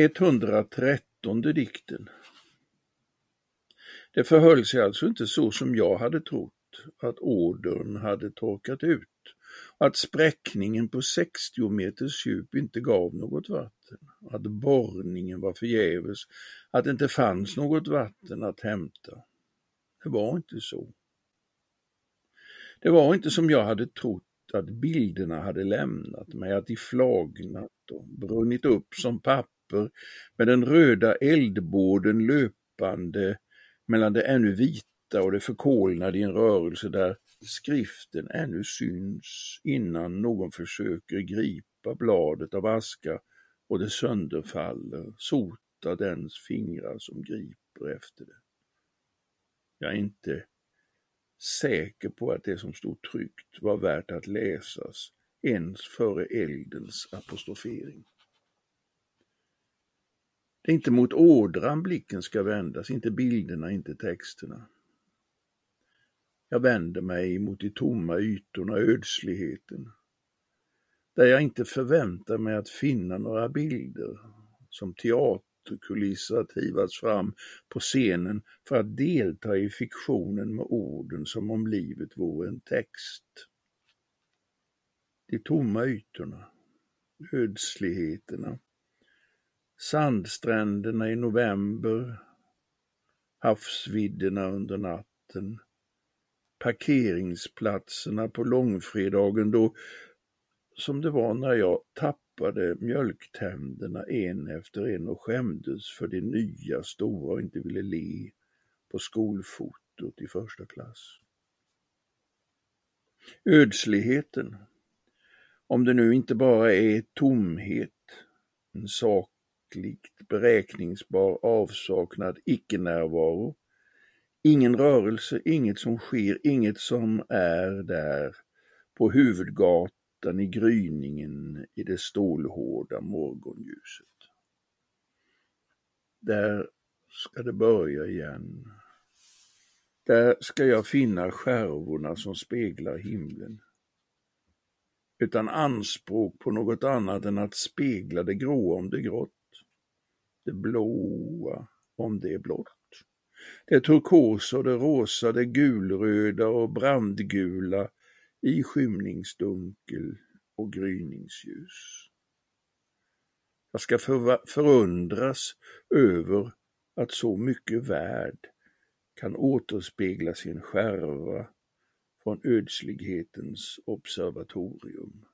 113 dikten. Det förhöll sig alltså inte så som jag hade trott, att ådern hade torkat ut, att spräckningen på 60 meters djup inte gav något vatten, att borrningen var förgäves, att det inte fanns något vatten att hämta. Det var inte så. Det var inte som jag hade trott att bilderna hade lämnat mig, att de flagnat och brunnit upp som papper med den röda eldbåden löpande mellan det ännu vita och det förkolnade i en rörelse där skriften ännu syns innan någon försöker gripa bladet av aska och det sönderfaller, sota dens fingrar som griper efter det. Jag är inte säker på att det som stod tryckt var värt att läsas ens före eldens apostrofering. Det är inte mot ådran blicken ska vändas, inte bilderna, inte texterna. Jag vänder mig mot de tomma ytorna, ödsligheten, där jag inte förväntar mig att finna några bilder som teaterkulisser att hivas fram på scenen för att delta i fiktionen med orden som om livet vore en text. De tomma ytorna, ödsligheterna, sandstränderna i november, havsvidderna under natten, parkeringsplatserna på långfredagen då, som det var när jag tappade mjölktänderna en efter en och skämdes för det nya stora och inte ville le på skolfotot i första klass. Ödsligheten, om det nu inte bara är tomhet, en sak sakligt beräkningsbar avsaknad, icke-närvaro. Ingen rörelse, inget som sker, inget som är där på huvudgatan i gryningen i det stålhårda morgonljuset. Där ska det börja igen. Där ska jag finna skärvorna som speglar himlen. Utan anspråk på något annat än att spegla det gråa om det grått det blåa om det är blått. Det turkosa och det rosa, det gulröda och brandgula i skymningsdunkel och gryningsljus. Jag ska förundras över att så mycket värld kan återspegla sin skärva från ödslighetens observatorium.